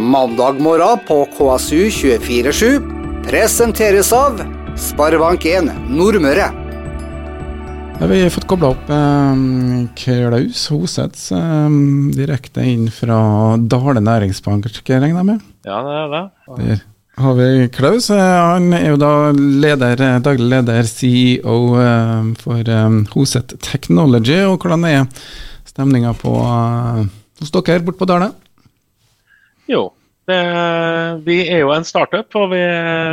Mandag morgen på KSU247 presenteres av Sparebank1 Nordmøre. Ja, vi har fått kobla opp eh, Klaus Hosets eh, direkte inn fra Dale næringsbank, regner jeg med? Ja, det er det. Der har vi Klaus. Han er jo da leder, daglig leder, CEO eh, for eh, Hoset Technology. Og hvordan er stemninga eh, hos dere borte på Dale? Jo, det, vi er jo en startup, og vi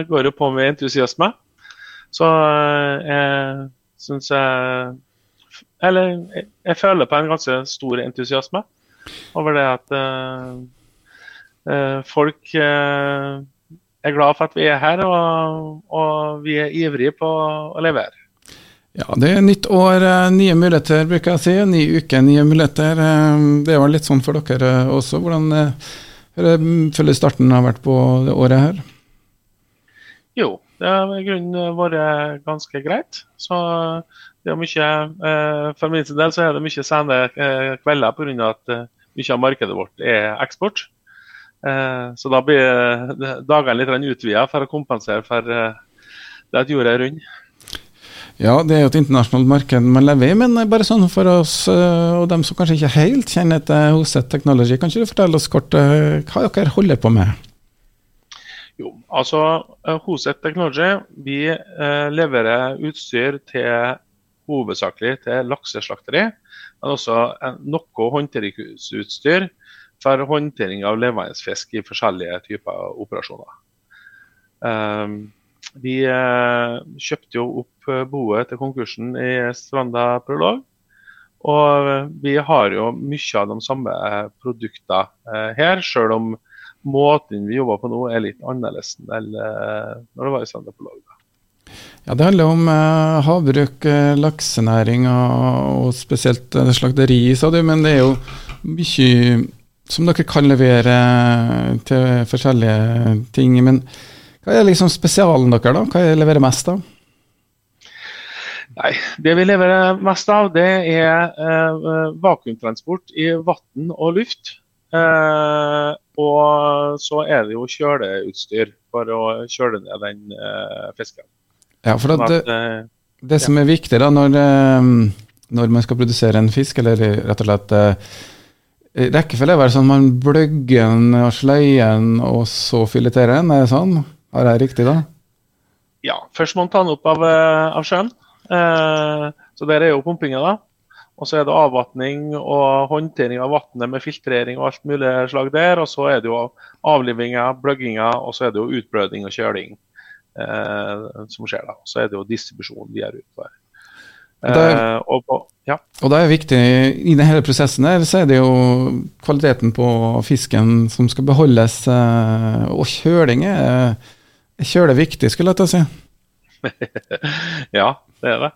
går jo på med entusiasme. Så eh, jeg syns jeg Eller jeg, føler på en ganske stor entusiasme over det at eh, folk uh, er glad for at vi er her, og, og vi er ivrige på å levere. Ja, det er nytt år, nye muligheter, bruker jeg å si. Ny uke, nye muligheter. Det vel litt sånn for dere også. Hvordan føler starten har vært på det året her? Jo, det har i grunnen vært ganske greit. Så det er mye, eh, For min del så er det mye sene eh, kvelder pga. at eh, mye av markedet vårt er eksport. Så da blir dagene litt utvida for å kompensere for det at jorda er rund. Ja, det er jo et internasjonalt marked man lever i, men bare sånn for oss eh, og dem som kanskje ikke helt kjenner til Hoset Technology, kan ikke du fortelle oss kort eh, hva dere holder på med? Jo, altså eh, Hoset Technology vi leverer utstyr til hovedsakelig til lakseslakteri, men også noe håndteringsutstyr for håndtering av levende fisk i forskjellige typer operasjoner. Um, vi eh, kjøpte jo opp eh, boet til konkursen i Stranda Prolog. Og eh, vi har jo mye av de samme produktene her, selv om måten vi jobber på nå er litt annerledes enn når det var i Stranda Prolog. Ja, Det handler om eh, havbruk, laksenæring og, og spesielt slakteri, sa du. Men det er jo mye som dere kan levere til forskjellige ting. Men hva er liksom spesialen dere, da? Hva er det leverer mest av? Nei, Det vi leverer mest av, det er eh, vakuumtransport i vann og luft. Eh, og så er det jo kjøleutstyr for å kjøle ned den eh, fisken. Ja, for Sånn at det, at, eh, det som er viktig da, når, eh, når man skal produsere en fisk, eller rett og slett eh, Rekkefølge er vel sånn man bløgger den og sløyer den, og så fileterer den. Er det sånn? Har jeg riktig da? ja, først må man ta den opp av, eh, av sjøen. Eh, så der er jo pumpinga, da. Og så er det avvatning og håndtering av vannet med filtrering og alt mulig slag der. Og så er det jo avlivinga, bløgginga, og så er det jo utblødning og kjøling eh, som skjer da. Så er det jo distribusjon videre utover. Er- Eh, og på, ja, Og da er viktig, i den hele prosessen her, så er det jo kvaliteten på fisken som skal beholdes, eh, og kjøling er er kjøle viktig, skulle jeg til å si. ja, det er det.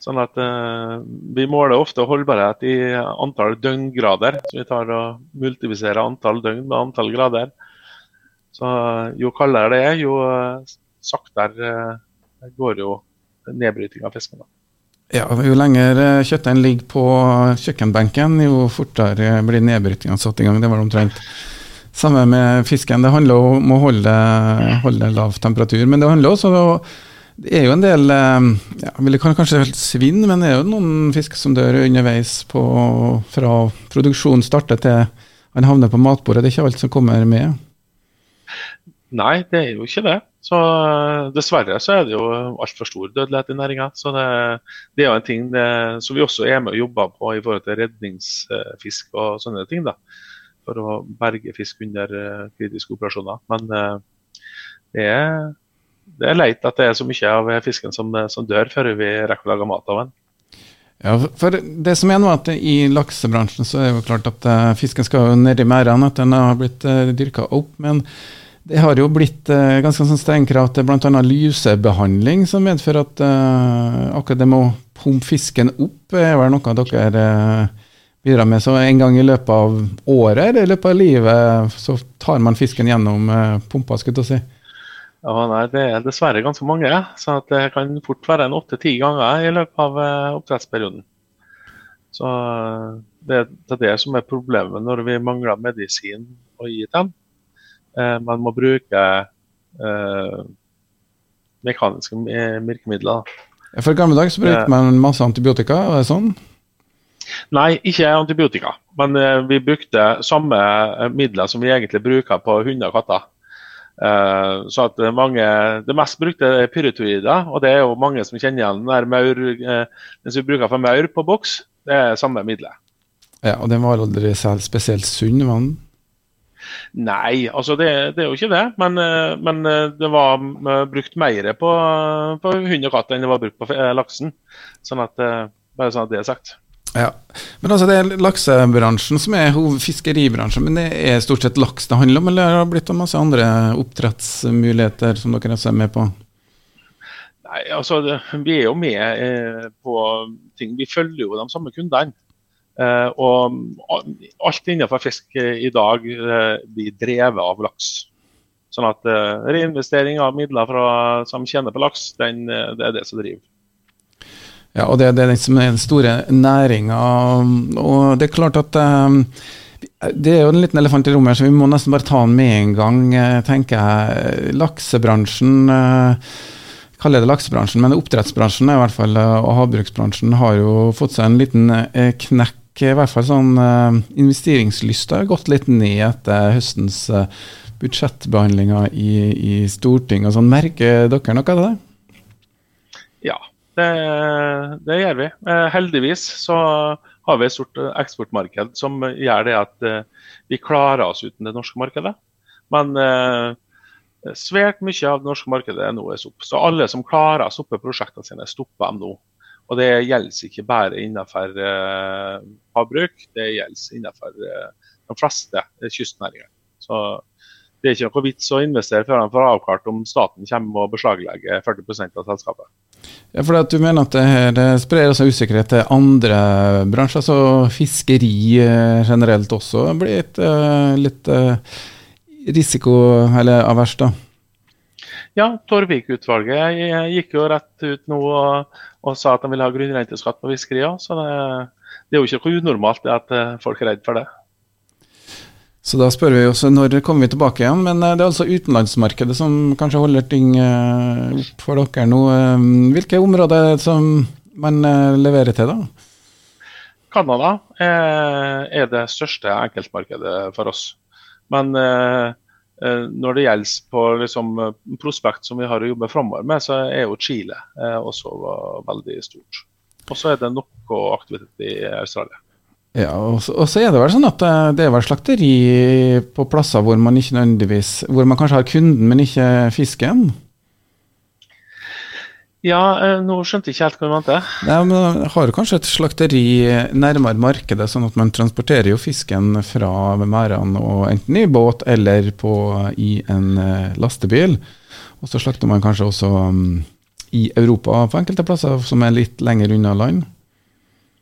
Sånn at uh, Vi måler ofte holdbarhet i antall døgngrader. Så vi tar og multipliserer antall døgn med antall grader. Så uh, Jo kaldere det er, jo uh, saktere går jo nedbryting av fisken. Ja, Jo lenger kjøttdeigen ligger på kjøkkenbenken, jo fortere blir nedbrytinga satt i gang. Det var omtrent samme med fisken. Det handler om å holde, holde lav temperatur. Men det handler også om Det er jo en del eh, ja, vil kan kanskje helt svinn, men det er jo noen fisk som dør underveis på, fra produksjonen starter til han havner på matbordet. Det er ikke alt som kommer med. Nei, det er jo ikke det. Så eh, Dessverre så er det jo altfor stor dødelighet i næringa. Så det, det er jo en ting det, som vi også er med og jobber på i forhold til redningsfisk og sånne ting. da, For å berge fisk under eh, kritiske operasjoner. Men eh, det er, det er leit at det er så mye av fisken som, som dør før vi rekker å lage mat av den. Ja, for det som er nå at I laksebransjen så er det jo klart at eh, fisken skal jo ned i merdene, at den har blitt uh, dyrka opp. Men det har jo blitt eh, ganske sånn strenge krav til bl.a. lusebehandling, som medfører at eh, akkurat det med å pumpe fisken opp er vel noe dere eh, bidrar med. Så en gang i løpet av året eller i løpet av livet så tar man fisken gjennom eh, pumpa, skulle jeg si. Ja, nei, Det er dessverre ganske mange, så det kan fort være en åtte-ti ganger i løpet av eh, oppdrettsperioden. Så eh, Det er det som er problemet når vi mangler medisin å gi dem. man må bruke mekaniske virkemidler. For gamle dager brukte man masse antibiotika, var det sånn? Nei, ikke antibiotika. Men vi brukte samme midler som vi egentlig bruker på hunder og katter. Uh, så at mange, Det mest brukte er pyretroider, og det er jo mange som kjenner igjen den maur, den som vi bruker for maur på boks. Det er samme middelet. Ja, Og den var aldri spesielt sunn, var den? Nei, altså det, det, er jo ikke det. Men, men det var brukt mer på, på hund og katt enn det var brukt på laksen. Sånn at, bare sånn at det er sagt. Ja, men altså Det er laksebransjen som er fiskeribransjen, men det er stort sett laks det handler om, eller har det blitt masse andre oppdrettsmuligheter som dere er med på? Nei, altså Vi er jo med eh, på ting. Vi følger jo de samme kundene. Eh, og alt innenfor fisk i dag eh, blir drevet av laks. Sånn at eh, reinvestering av midler fra, som tjener på laks, den, eh, det er det som driver. Ja, og det, det er den som er den store næringa. Og det er klart at um, det er jo en liten elefant i rommet, så vi må nesten bare ta den med en gang, eh, tenker jeg. Laksebransjen uh, kaller det laksebransjen, men oppdrettsbransjen i hvert fall, og havbruksbransjen har jo fått seg en liten knekk. I hvert fall sånn investeringslysta har gått litt ned etter høstens budsjettbehandlinger i, i Stortinget. Sånn. Merker dere noe av det? Ja, det, det gjør vi. Eh, heldigvis så har vi et stort eh, eksportmarked som gjør det at eh, vi klarer oss uten det norske markedet. Men svært mye av det norske markedet nå er sopp. Så alle som klarer å stoppe prosjektene sine, stopper dem nå. Og det gjelder ikke bare innenfor havbruk, det gjelder innenfor de fleste kystnæringer. Så det er ikke noe vits å investere før man får avklart om staten kommer og beslaglegger 40% av selskapet. Ja, for Du mener at det her sprer også usikkerhet til andre bransjer, så fiskeri eh, generelt også blir et, uh, litt uh, risiko eller avers, da? Ja, Torvik-utvalget gikk jo rett ut nå og, og, sa at de ville ha grunnrenteskatt på fiskerier. Så det, det, er jo ikke unormalt at folk er redd for det. Så da spør vi oss når kommer vi tilbake igjen, men eh, det er altså utenlandsmarkedet som kanskje holder ting eh, opp for dere nå. Eh, hvilke områder som man leverer til, da? Canada er det største enkeltmarkedet for oss. Men når det gjelder på liksom, prospekt som vi har å jobbe framover med, så er jo Chile også veldig stort. Og så er det noe aktivitet i Australia. Ja, og så, og så, er det vel sånn at eh, det er vel slakteri på plasser hvor man ikke nødvendigvis Hvor man kanskje har kunden, men ikke fisken? Ja, eh, nå skjønte jeg ikke helt hva du mente. Nei, men Har du kanskje et slakteri nærmere markedet, sånn at man transporterer jo fisken fra merdene enten i båt eller på, i en eh, lastebil. Og så slakter man kanskje også um, i Europa på enkelte plasser som er litt lenger unna land?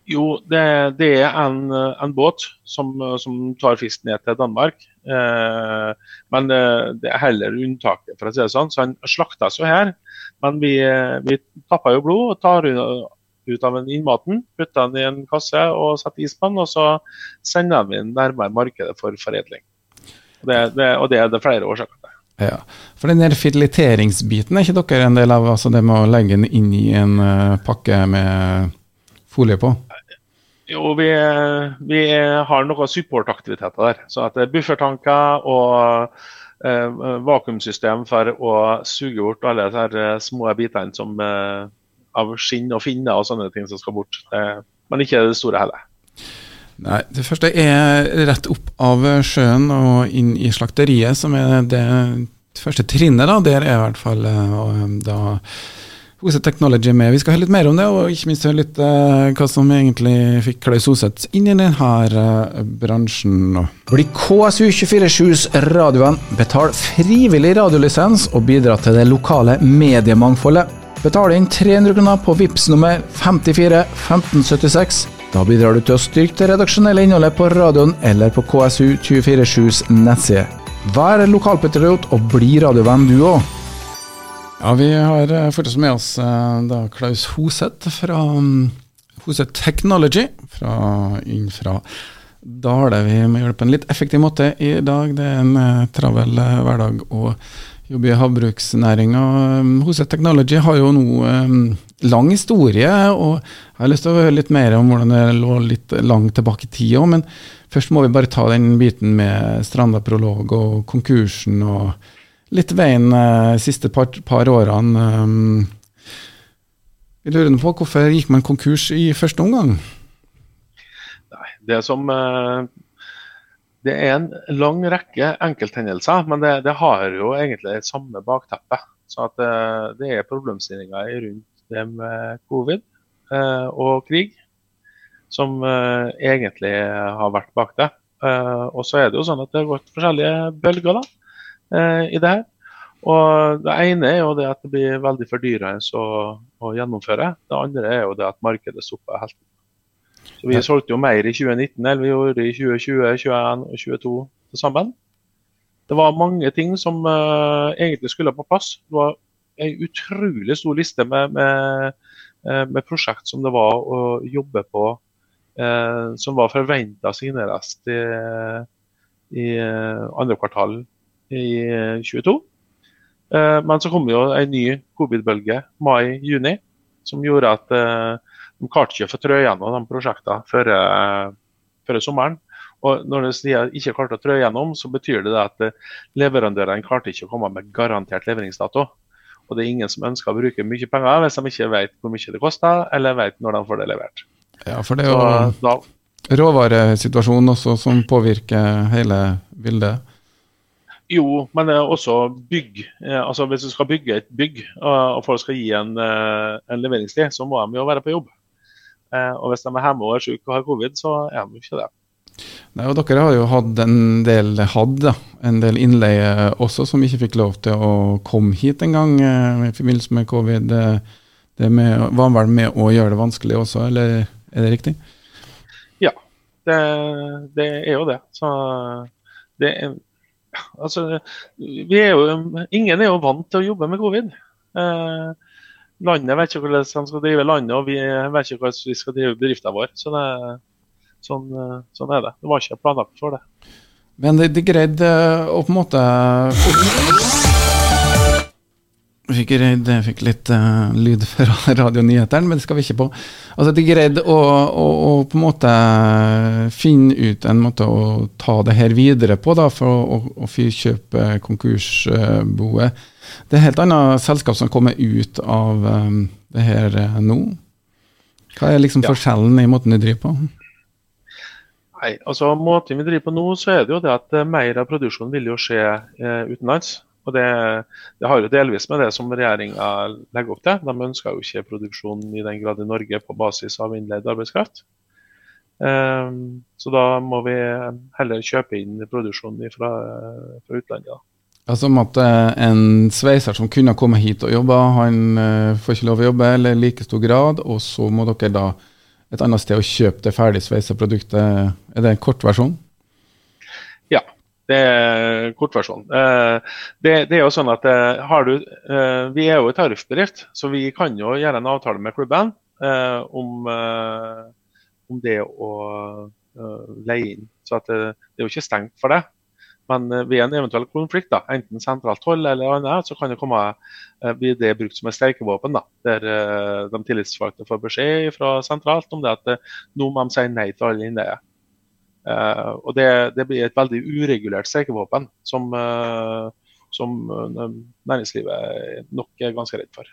Jo, det, det er en, en båt som, som, tar fisk ned til Danmark. Eh, men eh, det er heller unntaket, for å si det sånn. Så han slaktes jo her. Men vi, vi tapper jo blod og tar ut av innmaten, putter den i en kasse og setter is på den. Og så sender vi den nærmere markedet for foredling. Det, det, og det er det flere årsaker til. Ja, For den der fileteringsbiten er ikke dere en del av? altså Det med å legge den inn i en uh, pakke med folie på? Jo, vi, vi har noen supportaktiviteter der. Så at er buffertanker og eh, vakuumsystem for å suge bort alle disse eh, små bitene som, eh, av skinn og finner og sånne ting som skal bort. Eh, men ikke det store heller. Nei, Det første er rett opp av sjøen og inn i slakteriet, som er det første trinnet. da, Der er i hvert fall eh, da Hoseth Technology med. Vi skal høre litt mer om det, og ikke minst høre litt uh, hva som egentlig fikk Klaus Oseth inn i denne uh, bransjen. Bli KSU247s radioen, betal frivillig radiolisens og bidra til det lokale mediemangfoldet. Betal inn 300 kroner på VIPS nummer 54 1576. Da bidrar du til å styrke det redaksjonelle innholdet på radioen eller på KSU247s nettside. Vær lokalpatriot og bli radiovenn du òg. Ja, Vi har uh, fortsatt med oss uh, da Klaus Hoseth fra um, Hoseth Technology fra, inn fra Da har det vi må gjøre det på en litt effektiv måte i dag. Det er en uh, travel hverdag å jobbe i havbruksnæringa. Hoseth Technology har jo nå um, lang historie, og jeg har lyst til å høre litt mer om hvordan det lå litt langt tilbake i tid òg. Men først må vi bare ta den biten med Stranda prolog og konkursen og litt veien uh, siste par, par årene. Um, jeg lurer på hvorfor gikk man konkurs i første omgang? Nei, det som uh, Det er en lang rekke enkelthendelser, men det, det har jo egentlig det samme bakteppet. Så at det er problemstillinger rundt det med covid og krig som egentlig har vært bak det. og så er det jo sånn at det har gått forskjellige bølger da, i det her. Og Det ene er jo det at det blir veldig fordyrende å, å gjennomføre. Det andre er jo det at markedet stopper helt. Så Vi solgte jo mer i 2019 enn vi gjorde i 2020, 2021 og 2022 til sammen. Det var mange ting som uh, egentlig skulle på plass. Det var en utrolig stor liste med, med, uh, med prosjekt som det var å jobbe på, uh, som var forventa signeres i, i andre kvartal i 2022. Eh, men så kom det jo en ny covid-bølge mai-juni, som gjorde at eh, de klarte ikke å få trø gjennom de prosjektene før, eh, før, sommeren. Og når de ikke klarte å trø gjennom, så betyr det at leverandørene klarte ikke å komme med garantert leveringsdato. Og det er ingen som ønsker å bruke mye penger hvis de ikke vet hvor mye det koster, eller vet når de får det levert. Ja, for det er jo råvaresituasjonen også som påvirker hele bildet. Jo, men er også bygg. Eh, altså Hvis du skal bygge et bygg og folk skal gi en, eh, en leveringstid, så må de jo være på jobb. Eh, og hvis de er hjemme og er syke og har covid, så er de ikke det. Nei, og Dere har jo hatt en del, da, en del innleie også som ikke fikk lov til å komme hit en gang i forbindelse med covid. Det med, var vel med å gjøre det vanskelig også, eller er det riktig? Ja, det, det er jo det. Så det er altså, er jo, ingen er jo vant til å jobbe med covid. Eh, landet vet ikke hvordan de skal drive landet, og vi vet ikke hvordan vi skal drive bedriften vår. Så det, sånn, sånn, er det. Det var ikke planlagt for det. Men de, de greide å på en måte Fikk, redd, fikk litt uh, lyd fra radionyhetene, men det skal vi ikke på. Altså, De greide å, å, å, på en måte finne ut en måte å ta det her videre på, da, for å, å fyrkjøpe konkursboet. Det er helt annet selskap som kommer ut av um, det her uh, nå. Hva er liksom ja. forskjellen i måten de driver på? Nei, altså Måten vi driver på nå, så er det jo det at mer av produksjonen vil jo skje eh, utenlands. Og det, det, har jo delvis med det som regjeringa legger opp til. De ønsker jo ikke produksjon i den grad i Norge på basis av innleid arbeidskraft. Um, så da må vi heller kjøpe inn produksjon fra, fra utlandet. Da. Altså om at uh, En sveiser som kunne komme hit og jobbe, han uh, får ikke lov å jobbe eller i like stor grad, og så må dere da et annet sted og kjøpe det ferdig sveisa produktet. Er det en kort versjon? Det er kortversjonen. Eh, det, det, er jo sånn at eh, du, eh, Vi er jo en tariffbedrift, så vi kan jo gjøre en avtale med klubben om, om det å leie inn. Så det, det, er jo ikke stengt for det. Men ved en eventuell konflikt, da, enten sentralt hold eller annet, så kan det komme, bli det brukt som et streikevåpen. Der de tillitsvalgte får beskjed fra sentralt om det at nå må de si nei til alle innleie. Uh, og det, det, blir et veldig uregulert streikevåpen som, uh, som uh, næringslivet nok er ganske redd for.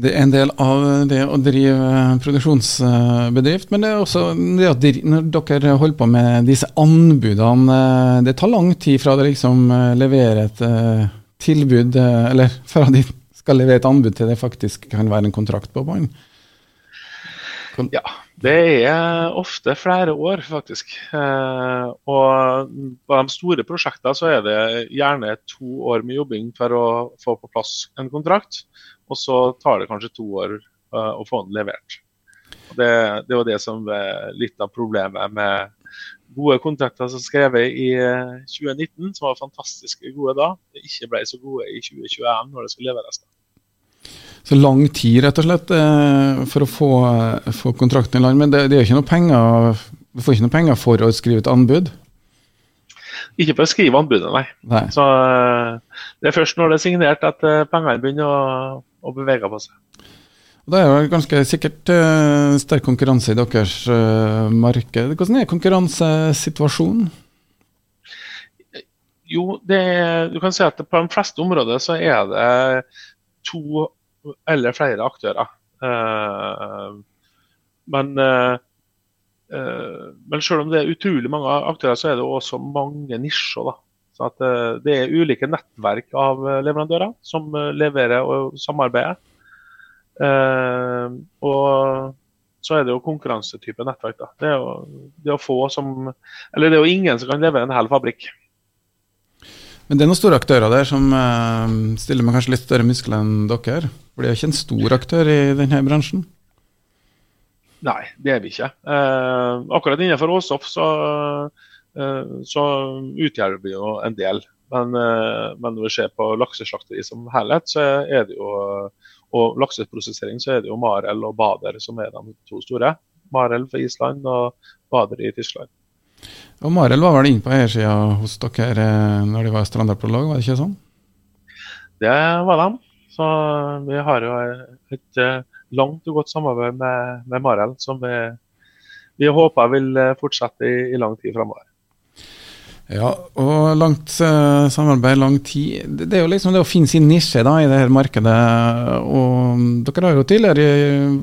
Det er en del av det å drive produksjonsbedrift, men det er også det at når dere holder på med disse anbudene Det tar lang tid fra dere liksom leverer et tilbud, eller fra de skal levere et anbud til det faktisk kan være en kontrakt på bånd? Ja, det er ofte flere år, faktisk. Eh, og på de store prosjektene så er det gjerne to år med jobbing for å få på plass en kontrakt. Og så tar det kanskje to år eh, å få den levert. Det, det var det som var litt av problemet med gode kontrakter som skrevet i 2019, eh, som var fantastisk gode da. Det ikke ble så gode i 2021 når det skulle leveres. da. Så lang tid, rett og slett, eh, for å få, få kontrakten i land. Men det, det er ikke noe penger Du får ikke noe penger for å skrive et anbud? Ikke for å skrive anbudet, nei. Nei. Så eh, Det er først når det er signert at eh, pengene begynner å, å bevege på seg. Og Det er jo ganske sikkert uh, sterk konkurranse i deres uh, marked. Hvordan er konkurransesituasjonen? Jo, det, du kan si at på de fleste områder så er det to eller flere aktører. Uh, men uh, Eh, men selv om det er utrolig mange aktører, så er det også mange nisjer. da. Så at eh, Det er ulike nettverk av eh, leverandører som leverer og samarbeider. Og så er det jo konkurransetype nettverk. da. Det er jo, det er få som, eller det er jo ingen som kan levere en hel fabrikk. Men det er noen store aktører der som stiller med kanskje litt større muskler enn dere? Det er ikke en stor aktør i denne bransjen? Nei, det er vi ikke. Eh, akkurat innenfor Åsoff så, eh, så utgjør vi jo en del. Men, eh, men, når vi ser på lakseslakteri som helhet, så er det jo, og lakseprosessering, så er det jo Marel og Bader som er de to store. Marel fra Island og Bader i Tyskland. Og Marel var vel inne på eiersida hos dere eh, når de var standardprolog, var det ikke sånn? Det var de. Så vi har jo et, et langt og godt samarbeid med, med Marel, som vi, vi, håper vil eh, fortsette i, i lang tid framover. Ja, og langt uh, samarbeid, lang tid. Det, det, er jo liksom det å finne sin nisje da, i det her markedet. og Dere har jo tidligere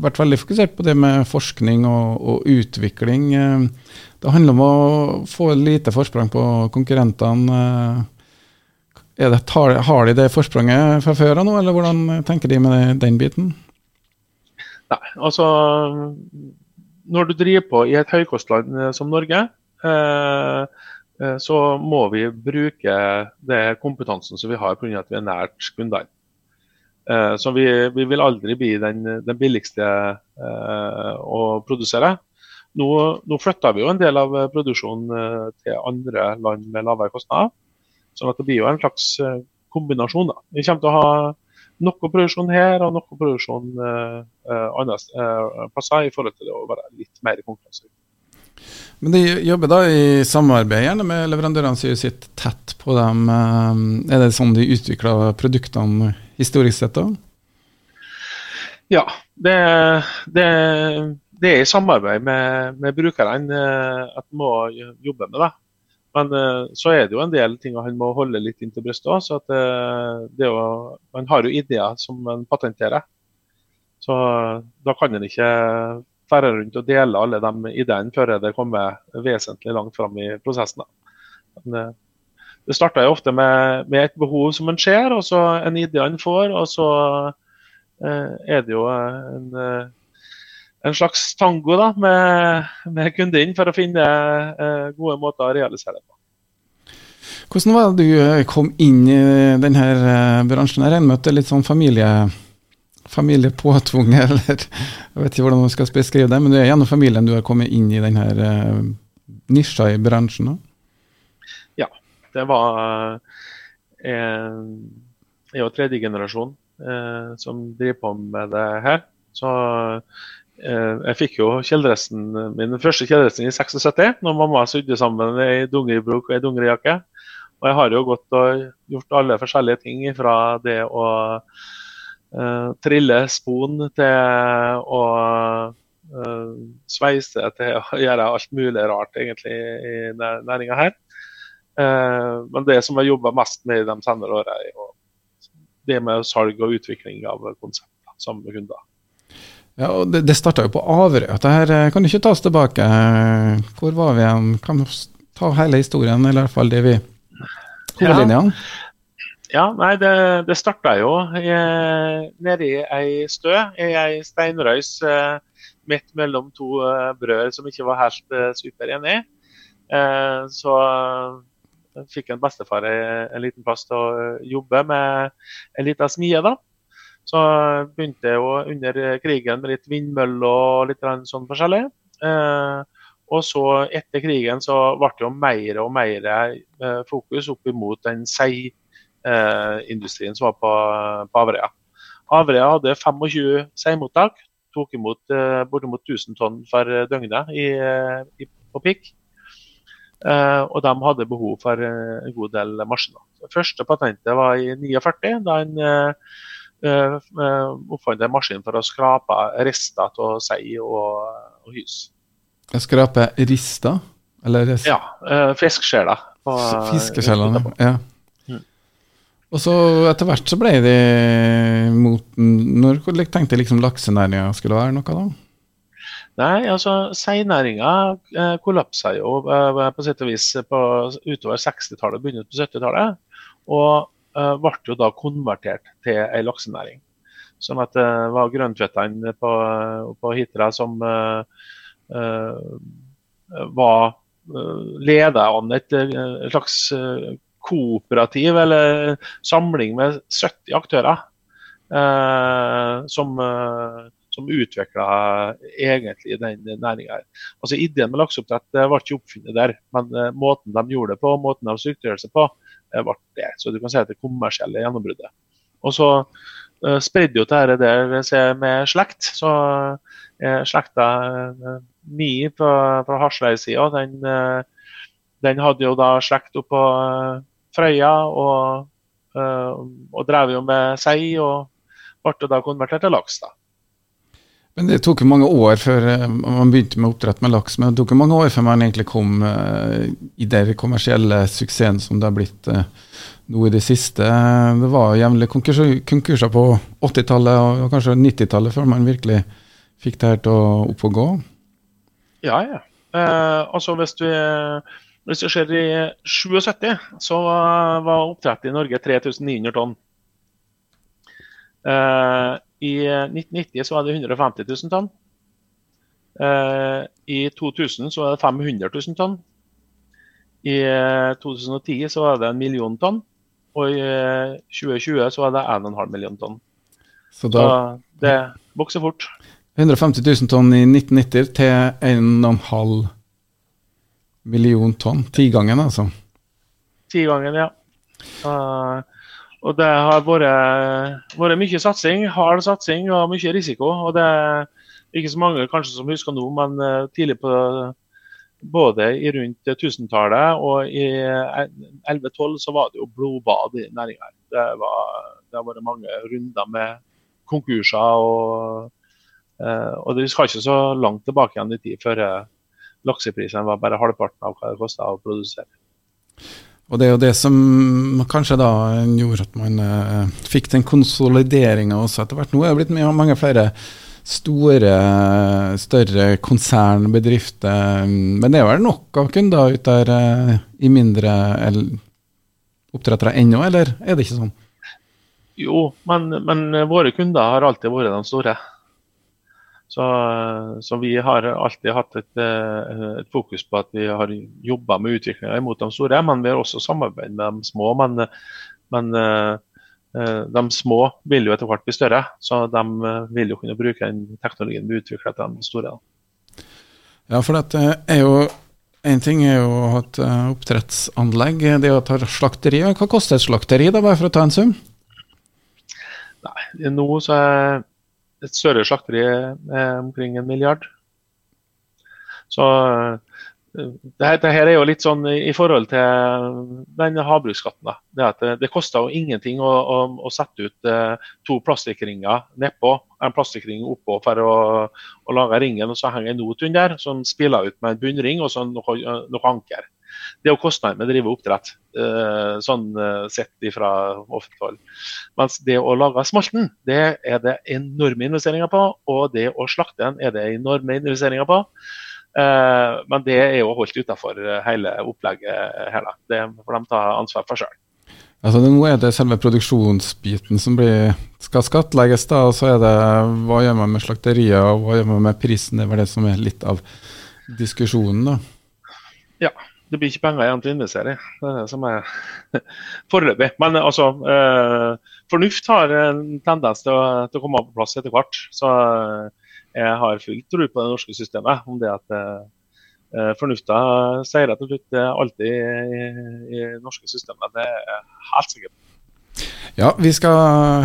vært veldig fokusert på det med forskning og, og utvikling. Uh, det handler om å få lite forsprang på konkurrentene. Uh, det, har de det forspranget fra før av nå, eller hvordan tenker de med den biten? Nei, altså Når du driver på i et høykostland eh, som Norge, eh, eh, så må vi bruke det kompetansen som vi har pga. at vi er nært kundene. Eh, så vi, vi, vil aldri bli den, den billigste eh, å produsere. Nå, nå flytter vi jo en del av produksjonen eh, til andre land med lavere kostnader. sånn at det blir jo en slags kombinasjon. Da. Vi kommer til å ha noe produksjon her og noe produksjon eh, eh andre eh, plasser i forhold til det å være litt mer konkurranse. Men de jobber da i samarbeid gjerne med leverandørene som sitter tett på dem. Eh, er det sånn de utvikler produktene historisk sett da? Ja, det, det, det er i samarbeid med, med brukerne at man må jobbe med det. Men uh, så er det jo en del ting han må holde litt inntil brystet òg. Jo, han har jo ideer som man patenterer. Så da kan man ikke fære rundt og dele alle de ideene før det kommer vesentlig langt fram i prosessen. Men, det starter jo ofte med, med, et behov som en ser, og så en idé han får. Og så er det jo en en slags tango da, med, med kunden for å finne eh, gode måter å realisere det på. Hvordan var det du eh, kom inn i denne eh, bransjen? Jeg regner med at det er litt sånn familie, familiepåtvunget, eller jeg vet ikke hvordan man skal beskrive det, men det er gjennom familien du har kommet inn i denne uh, nisja i bransjen? Da? Ja, det var uh, Jeg er jo tredje generasjon uh, som driver på med det her. Så Eh, jeg fikk jo kjeledressen min første kjeledressen i 76, når mamma sydde sammen ei dungeribrok og ei dungerijakke. Og jeg har jo gått og gjort alle forskjellige ting fra det å uh, trille spon til å uh, sveise til å gjøre alt mulig rart egentlig i næringa her. Uh, men det som jeg jobba mest med i de senere åra, er det med salg og utvikling av konsepter sammen med kunder. Ja, og Det, det starta jo på Averøy. Dette her eh, kan ikke ta oss tilbake. Hvor var vi igjen? Kan vi ta hele historien, eller i hvert fall det vi Hovedlinjene? Ja. ja, nei, det, det starta jo nedi ei stø, i ei steinrøys eh, midt mellom to brødre brød som ikke var helt eh, superenige. Eh, så fikk en bestefar en liten plass til å jobbe med en liten smie. da. Så begynte jeg jo under krigen med litt vindmøller og litt sånn forskjellig. Eh, og så etter krigen så ble det jo mer og mer eh, fokus opp imot den seiindustrien eh, som var på, på Averøya. Averøya hadde 25 seimottak tok imot eh, bortimot 1000 tonn for døgnet i, i, på pikk. Uh, og de hadde behov for en god del maskiner. Første patentet var i 49, da en uh, oppfant en maskin for å skrape rister av sei og, og hus. Skrape rister? Eller rest? Ja, fiskesjeler. Fiskesjeler, Fiskeskjellene, ja. Og så etter hvert så ble de mot Når tenkte liksom laksenæringa skulle være noe, da? Nei, altså seinæringa eh, kollapsa jo eh, på sitt og vis på, utover 60-tallet, begynnelsen på 70-tallet. Og eh, ble jo da konvertert til ei laksenæring. Sånn at det var grønntvettene på, på Hitra som uh, eh var eh, leda an et, et slags kooperativ eller samling med 70 aktører Uh, som, uh, som utvikla egentlig den næringa. Altså, ideen med lakseoppdrett ble ikke oppfunnet der, men eh, måten de gjorde det på, måten de strukturerte seg på, eh, ble det. Så du kan si at det kommersielle gjennombruddet. Og så uh, spredde jo dette der seg med slekt. Så uh, slekta uh, mi på, på Hasleisida, den, den hadde jo da slekt oppå Frøya og, uh, og drev jo med sei og ble da konvertert til laks. da. Men Det tok jo mange år før eh, man begynte med oppdrett med laks. Men det tok jo mange år før man egentlig kom uh, i den kommersielle suksessen som det har blitt uh, nå i det siste. Det var jevnlig konkurser, konkurser på 80-tallet og kanskje 90-tallet før man virkelig fikk det her til å opp og gå. Ja, ja. Eh, altså hvis du hvis det ser i 77, så var oppdrettet i Norge 3900 tonn. I 1990 så var det 150 000 tonn. Uh, I 2000 så var det 500 000 tonn. I 2010 så var det en million tonn. Og i 2020 så var det 1,5 million tonn. Så, da, så det vokser fort. 150 000 tonn i 1990 til 1,5 million tonn. Tigangen, altså? Tigangen, ja. Uh, og det har vært, mye satsing, hard satsing og mye risiko. og det er ikke så mange kanskje som husker nå, men uh, tidlig på både i rundt tusentallet og i 11-12 så var det jo blodbad i næringa. Det, det har vært mange runder med konkurser. og, uh, og det skal ikke så langt tilbake igjen i tid før lakseprisene var bare halvparten av hva det kosta å produsere. Og det er jo det som kanskje da gjorde at man uh, fikk den konsolideringa også etter hvert. Nå er det blitt mye, mange flere store, større konsernbedrifter. Men det er vel nok av kunder ute der uh, i mindre oppdrettere ennå, eller er det ikke sånn? Jo, men, men våre kunder har alltid vært de store. Så, så, vi har alltid hatt et, eh, et, fokus på at vi har jobba med utviklinga mot de store, men vi har også samarbeid med de små. Men, men eh, eh, de små vil jo etter hvert bli større, så de vil jo kunne bruke den teknologien vi utvikler til de store. Ja, for dette er jo en ting er jo å ha et oppdrettsanlegg, det å ta slakteri. Hva koster et slakteri, da, bare for å ta en sum? Nei, nå så er et større slakteri er omkring en milliard. Så dette det her, er jo litt sånn i forhold til den havbruksskatten. Det, det, det koster jo ingenting å, å, å sette ut eh, to plastikkringer nedpå, en plastikkring oppå for å, å lage ringen, og så henger en not under som spiller ut med en bunnring og så noe, noe anker. Det er jo kostnaden med å drive oppdrett, eh, sånn eh, sett fra offentlig hold. Mens det å lage smolten, det er det enorme investeringer på. Og det å slakte den er det enorme investeringer på. Eh, men det er jo holdt utenfor hele opplegget her. Det får de ta ansvar for sjøl. Altså, nå er det selve produksjonsbiten som blir, skal skattlegges, da, og så er det hva gjør man med slakterier og hva gjør man med prisen. Det var det som er litt av diskusjonen. da. Ja, det blir ikke penger igjen til å investere i. Det er det som er foreløpig. Men altså, eh, fornuft har en tendens til å, til å, komme på plass etter hvert. Så eh, jeg har full tro på det norske systemet. om det at eh, Fornufta sier rett og slett alltid i, i, det norske systemet. Det er helt sikker på. Ja, vi skal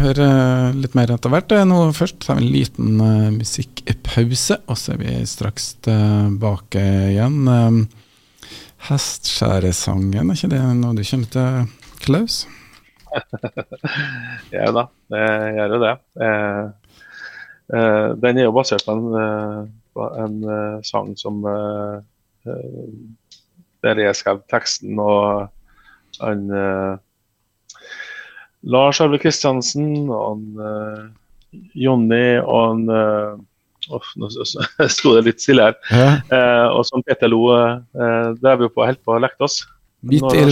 høre litt mer etter hvert. Nå først tar vi en liten musikkpause, og så er vi straks tilbake igjen. Hestskjæresangen, er ikke det noe du kjenner til, Klaus? ja da, det gjør jo det. Uh, den er jo basert på en, på en sang som Der jeg skrev teksten, og han Lars Arve Kristiansen og han, Jonny og han oh, Nå sto det litt stille her. Ja. Uh, og som Peter Lo uh, drev jo på helt på oss. Midt i,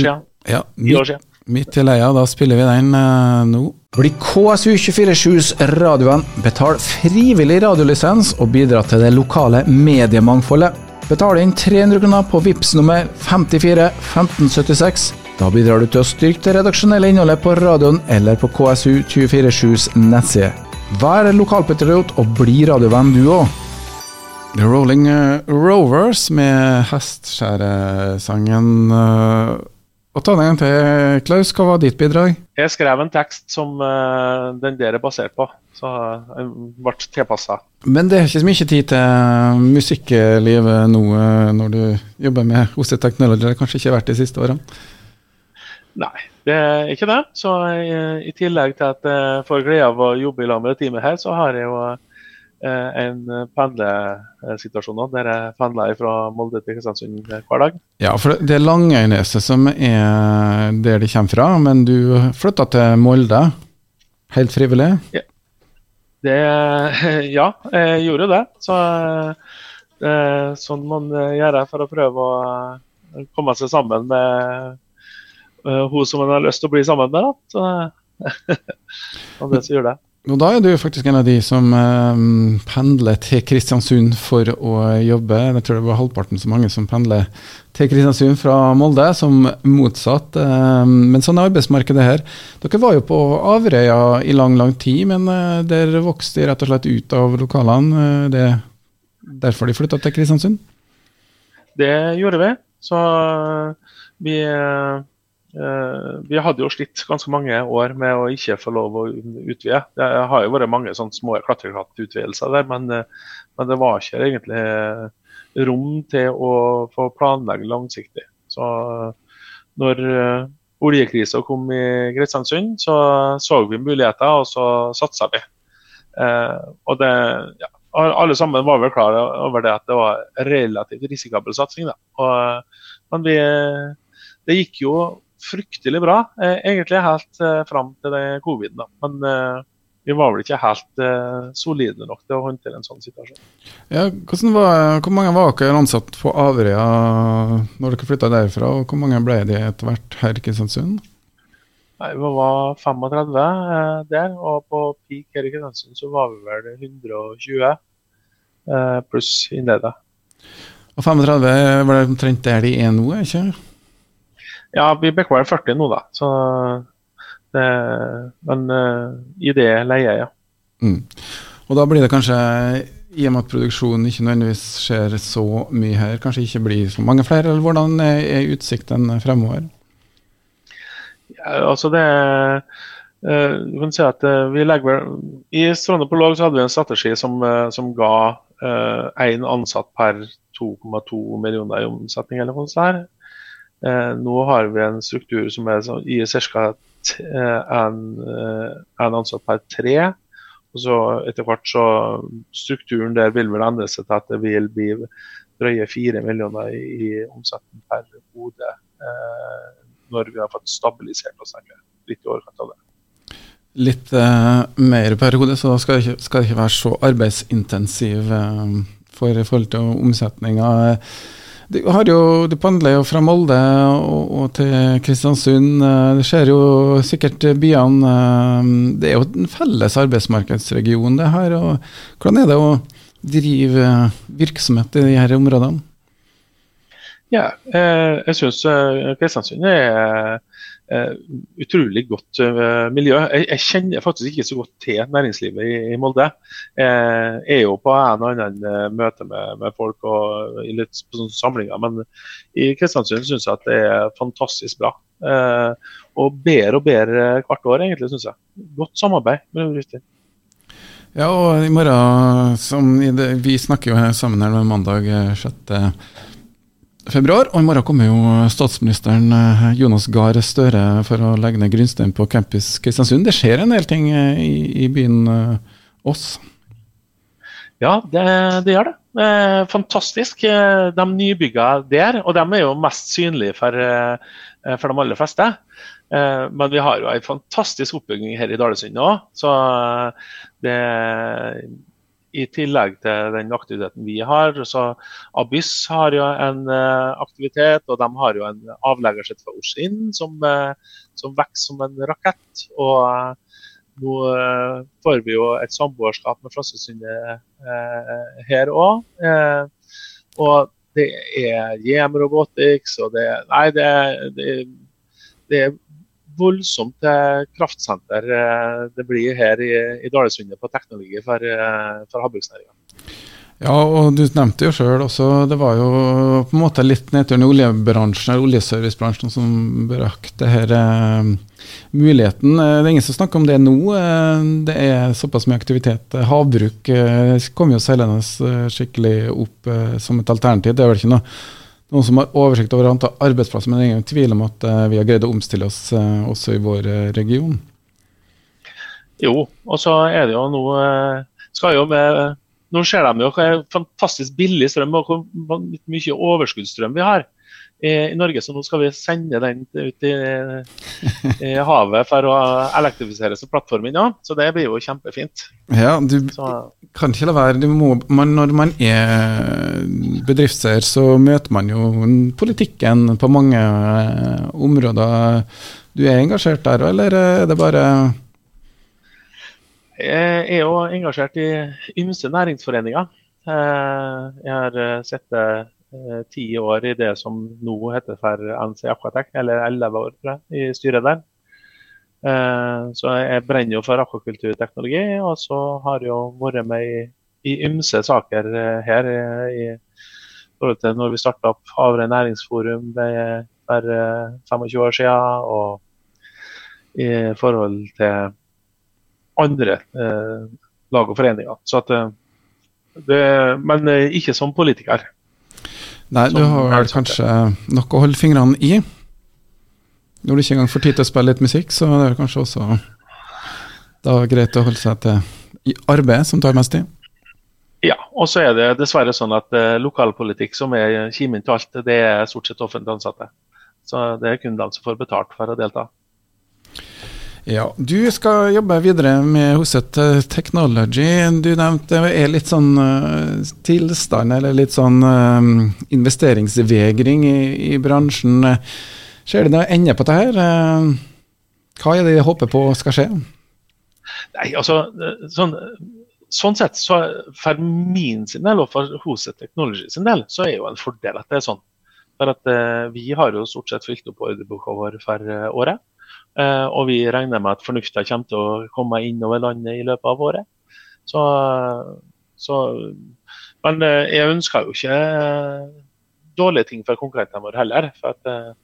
ja, midt, midt i leia, da spiller vi den eh, nå. Bli KSU247s radioen. Betal frivillig radiolisens og bidra til det lokale mediemangfoldet. Betal inn 300 kroner på VIPS nummer 54 1576 da bidrar du til å styrke det redaksjonelle innholdet på radioen eller på KSU247s nettside. Vær lokalpatriot og bli radiovenn du òg. The Rolling eh, Rovers med hestskjæresangen. Eh, og ta den en gang til, Klaus. Hva var ditt bidrag? Jeg skrev en tekst som uh, den der er basert på. Så den ble tilpassa. Men det er ikke så mye tid til musikklivet nå når du jobber med OC Technology? Det har kanskje ikke vært de siste årene? Nei, det er ikke det. Så i, i tillegg til at jeg får glede av å jobbe i lag med det teamet her, så har jeg jo eh, en pendlesituasjon der jeg pendler fra Molde til Kristiansund hver dag. Ja, for det er Langøyneset som er der de kommer fra, men du flytta til Molde helt frivillig? Ja. Det, ja, jeg gjorde det. Så, eh, sånn man gjør det for å prøve å komme seg sammen med hun som han har lyst til å bli sammen med. Da. Så, det som gjør det. Og da er du faktisk en av de som eh, pendler til Kristiansund for å jobbe. Jeg tror det var halvparten så mange som pendler til Kristiansund fra Molde, som motsatt. Eh, men sånn er arbeidsmarkedet her. Dere var jo på Averøya i lang, lang tid, men eh, der vokste de rett og slett ut av lokalene. Uh, det er derfor de flytta til Kristiansund? Det gjorde vi. Så vi vi hadde jo slitt ganske mange år med å ikke få lov å utvide. Det har jo vært mange sånne små klatrekrattutvidelser der, men, uh, men, det var ikke egentlig rom til å få planlegge langsiktig. Så når oljekrisa kom i Kristiansund, så så vi muligheter, og så satsa vi. og det, ja, alle sammen var vel klar over det at det var relativt risikabel satsing. Og, men vi, det gikk jo fryktelig bra, eh, egentlig helt eh, fram til det covid. da. Men eh, vi var vel ikke helt eh, solide nok til å håndtere en sånn situasjon. Ja, var, hvor mange var dere ansatt på Averøya når dere flytta derfra, og hvor mange ble de etter hvert her i Kristiansund? Nei, Vi var 35 eh, der, og på peak her i Kristiansund så var vi vel 120 eh, pluss innleide. Og 35 var det omtrent der de er nå, ikke ja, vi bekvarer vel 40 nå, da. Så det, men uh, i det leiet, ja. Mm. Og da blir det kanskje, i og med at produksjonen ikke nødvendigvis skjer så mye her, kanskje ikke blir så mange flere? Eller hvordan er utsikten fremover? Ja, altså det uh, du kan si at uh, vi legger I Stråne på låg så hadde vi en strategi som, som ga én ansatt per 2,2 millioner i omsetning. eller noe sånt. Eh, nå har vi en struktur som er sånn, i ca. en eh, ansatt per tre. Og så etter hvert så Strukturen der vil vel endre seg til at det vil bli drøye fire millioner i, omsetning per hode eh, når vi har fått stabilisert oss litt i overkant av det. Litt eh, mer per hode, så skal det ikke, skal det ikke være så arbeidsintensiv eh, for i forhold til omsetninga. Du, jo, du pendler jo fra Molde og, og, til Kristiansund. Eh, det skjer jo sikkert byene eh, Det er jo en felles arbeidsmarkedsregion, det her. og Hvordan er det å drive virksomhet i her områdene? Ja, eh, jeg syns Kristiansund er utrolig godt uh, miljø. Jeg, jeg, kjenner faktisk ikke så godt til næringslivet i, i Molde. Jeg er jo på en og annen møte med, med, folk og i litt sånne samlinger, men i Kristiansund syns jeg at det er fantastisk bra. og bedre og bedre hvert år, egentlig, syns jeg. Godt samarbeid med bedrifter. Ja, og i morgen, som vi snakker jo sammen her mandag 6 februar, og i morgen kommer jo statsministeren eh, Jonas Gahr Støre for å legge ned grunnstein på campus Kristiansund. Det skjer en del ting eh, i, i byen Ås? Eh, ja, det, det, gjør det. fantastisk. De nybygga der, og de er jo mest synlige for, for de aller fleste. Men vi har jo en fantastisk oppbygging her i Dalesund òg. Så det i tillegg til den aktiviteten vi har. Så Abyss har jo en uh, aktivitet, og de har jo en avleggersett for Oshin som, uh, som vokser som en rakett. Og uh, nå får vi jo et samboerskap med Flaskesundet her òg. og det er JM Robotics, og det, nei, det, det, det er voldsomt kraftsenter eh, det blir her i, i Dalesundet på teknologi for, eh, for havbruksnæringa. Ja, og du nevnte jo sjøl også, det var jo på en måte litt nedturen i oljebransjen, eller oljeservicebransjen som brakte denne eh, muligheten. Det er ingen som snakker om det nå. Det er såpass mye aktivitet. Havbruk kom jo seilende skikkelig opp som et alternativ. Det er vel ikke noe noen som har oversikt over antall arbeidsplasser, men det er ingen tvil om at uh, vi har greid å omstille oss uh, også i vår uh, region? Jo, og så er det jo nå skal jo med, Nå ser de jo hva fantastisk billig strøm og hvor mye overskuddsstrøm vi har i, Norge, så nå skal vi sende den ut i, i havet for å elektrifisere plattformen. Ja. Så det blir jo kjempefint. Ja, du så. kan ikke la være. Må, man, når man er bedriftseier, så møter man jo politikken på mange eh, områder. Du er engasjert der, eller er det bare Jeg er jo engasjert i ymse næringsforeninger. Eh, jeg har eh, sett Eh, ti år i det som nå heter for NC Aquatec, eller elleve år tror jeg, i styret der. Eh, så jeg brenner jo for akvakulturteknologi, og så har jeg jo vært med i, ymse saker eh, her. i forhold til når vi starta opp Havre næringsforum for 25 år siden, og i forhold til andre eh, lag og foreninger. At, det, men ikke som politiker. Nei, du har vel kanskje noe å holde fingrene i. Når du ikke engang får tid til å spille litt musikk, så er det kanskje også da greit å holde seg til arbeid, som tar mest tid. Ja, og så er det dessverre sånn at eh, lokalpolitikk, som er kimen til alt, det er stort sett offentlig ansatte. Så det er kun de som får betalt for å delta. Ja, Du skal jobbe videre med Hoset Technology. Du nevnte det er litt sånn uh, tilstand, eller litt sånn uh, investeringsvegring i, i, bransjen. Ser det noe ende på dette? Uh, hva er det de håper på skal skje? Nei, altså, sånn, sånn sett, så for min sin del og for Hoset Technology sin del, så er jo en fordel at det er sånn. For at Vi har jo stort sett fylt opp ordreboka vår for året. Eh, og vi regner med at fornufta kommer til å komme inn over landet i løpet av året. Så, så, men eh, jeg ønsker jo ikke eh, dårlige ting for konkurrentene våre heller. for at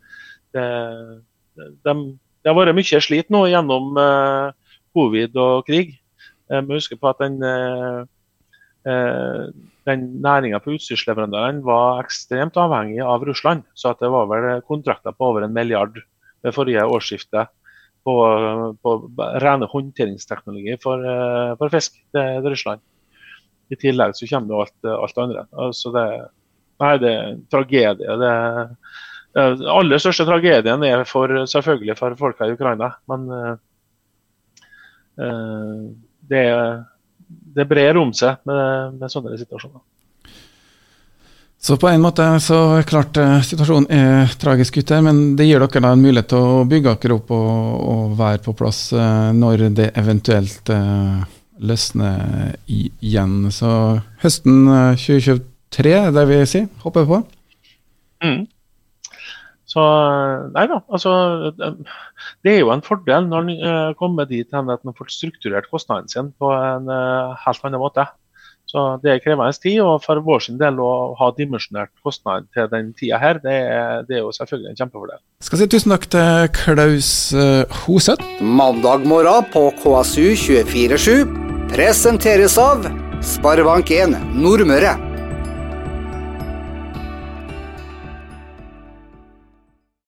det, de, det har vært mye slit nå gjennom covid og krig. Vi må huske på at den, den næringa på utstyrsleverandørene var ekstremt avhengig av Russland. Så det var vel kontrakter på over en milliard ved forrige årsskifte på, på rene håndteringsteknologi for, eh, for fisk til, Russland. I tillegg så kommer jo alt, alt andre. Altså det, nei, det er en tragedie. Det, den aller største tragedien er for, selvfølgelig for folka i Ukraina. Men uh, det, det brer om seg med, med sånne situasjoner. Så på en måte så er klart eh, situasjonen er tragisk gutter, men det gir dere da en mulighet til å bygge dere opp og, og, være på plass eh, når det eventuelt uh, løsner igjen. Så høsten 2023 er det vi sier, vi på? Mm. Så nei da, altså Det er jo en fordel når en kommer dit hen at en får strukturert kostnaden sin på en helt annen måte. Så Det er krevende tid, og for vår sin del å ha dimensjonert kostnaden til den tida her, det er, det er jo selvfølgelig en kjempefordel. Skal si tusen takk til Klaus Hoseth. Mandag morgen på KSU 247 presenteres av Sparebank1 Nordmøre.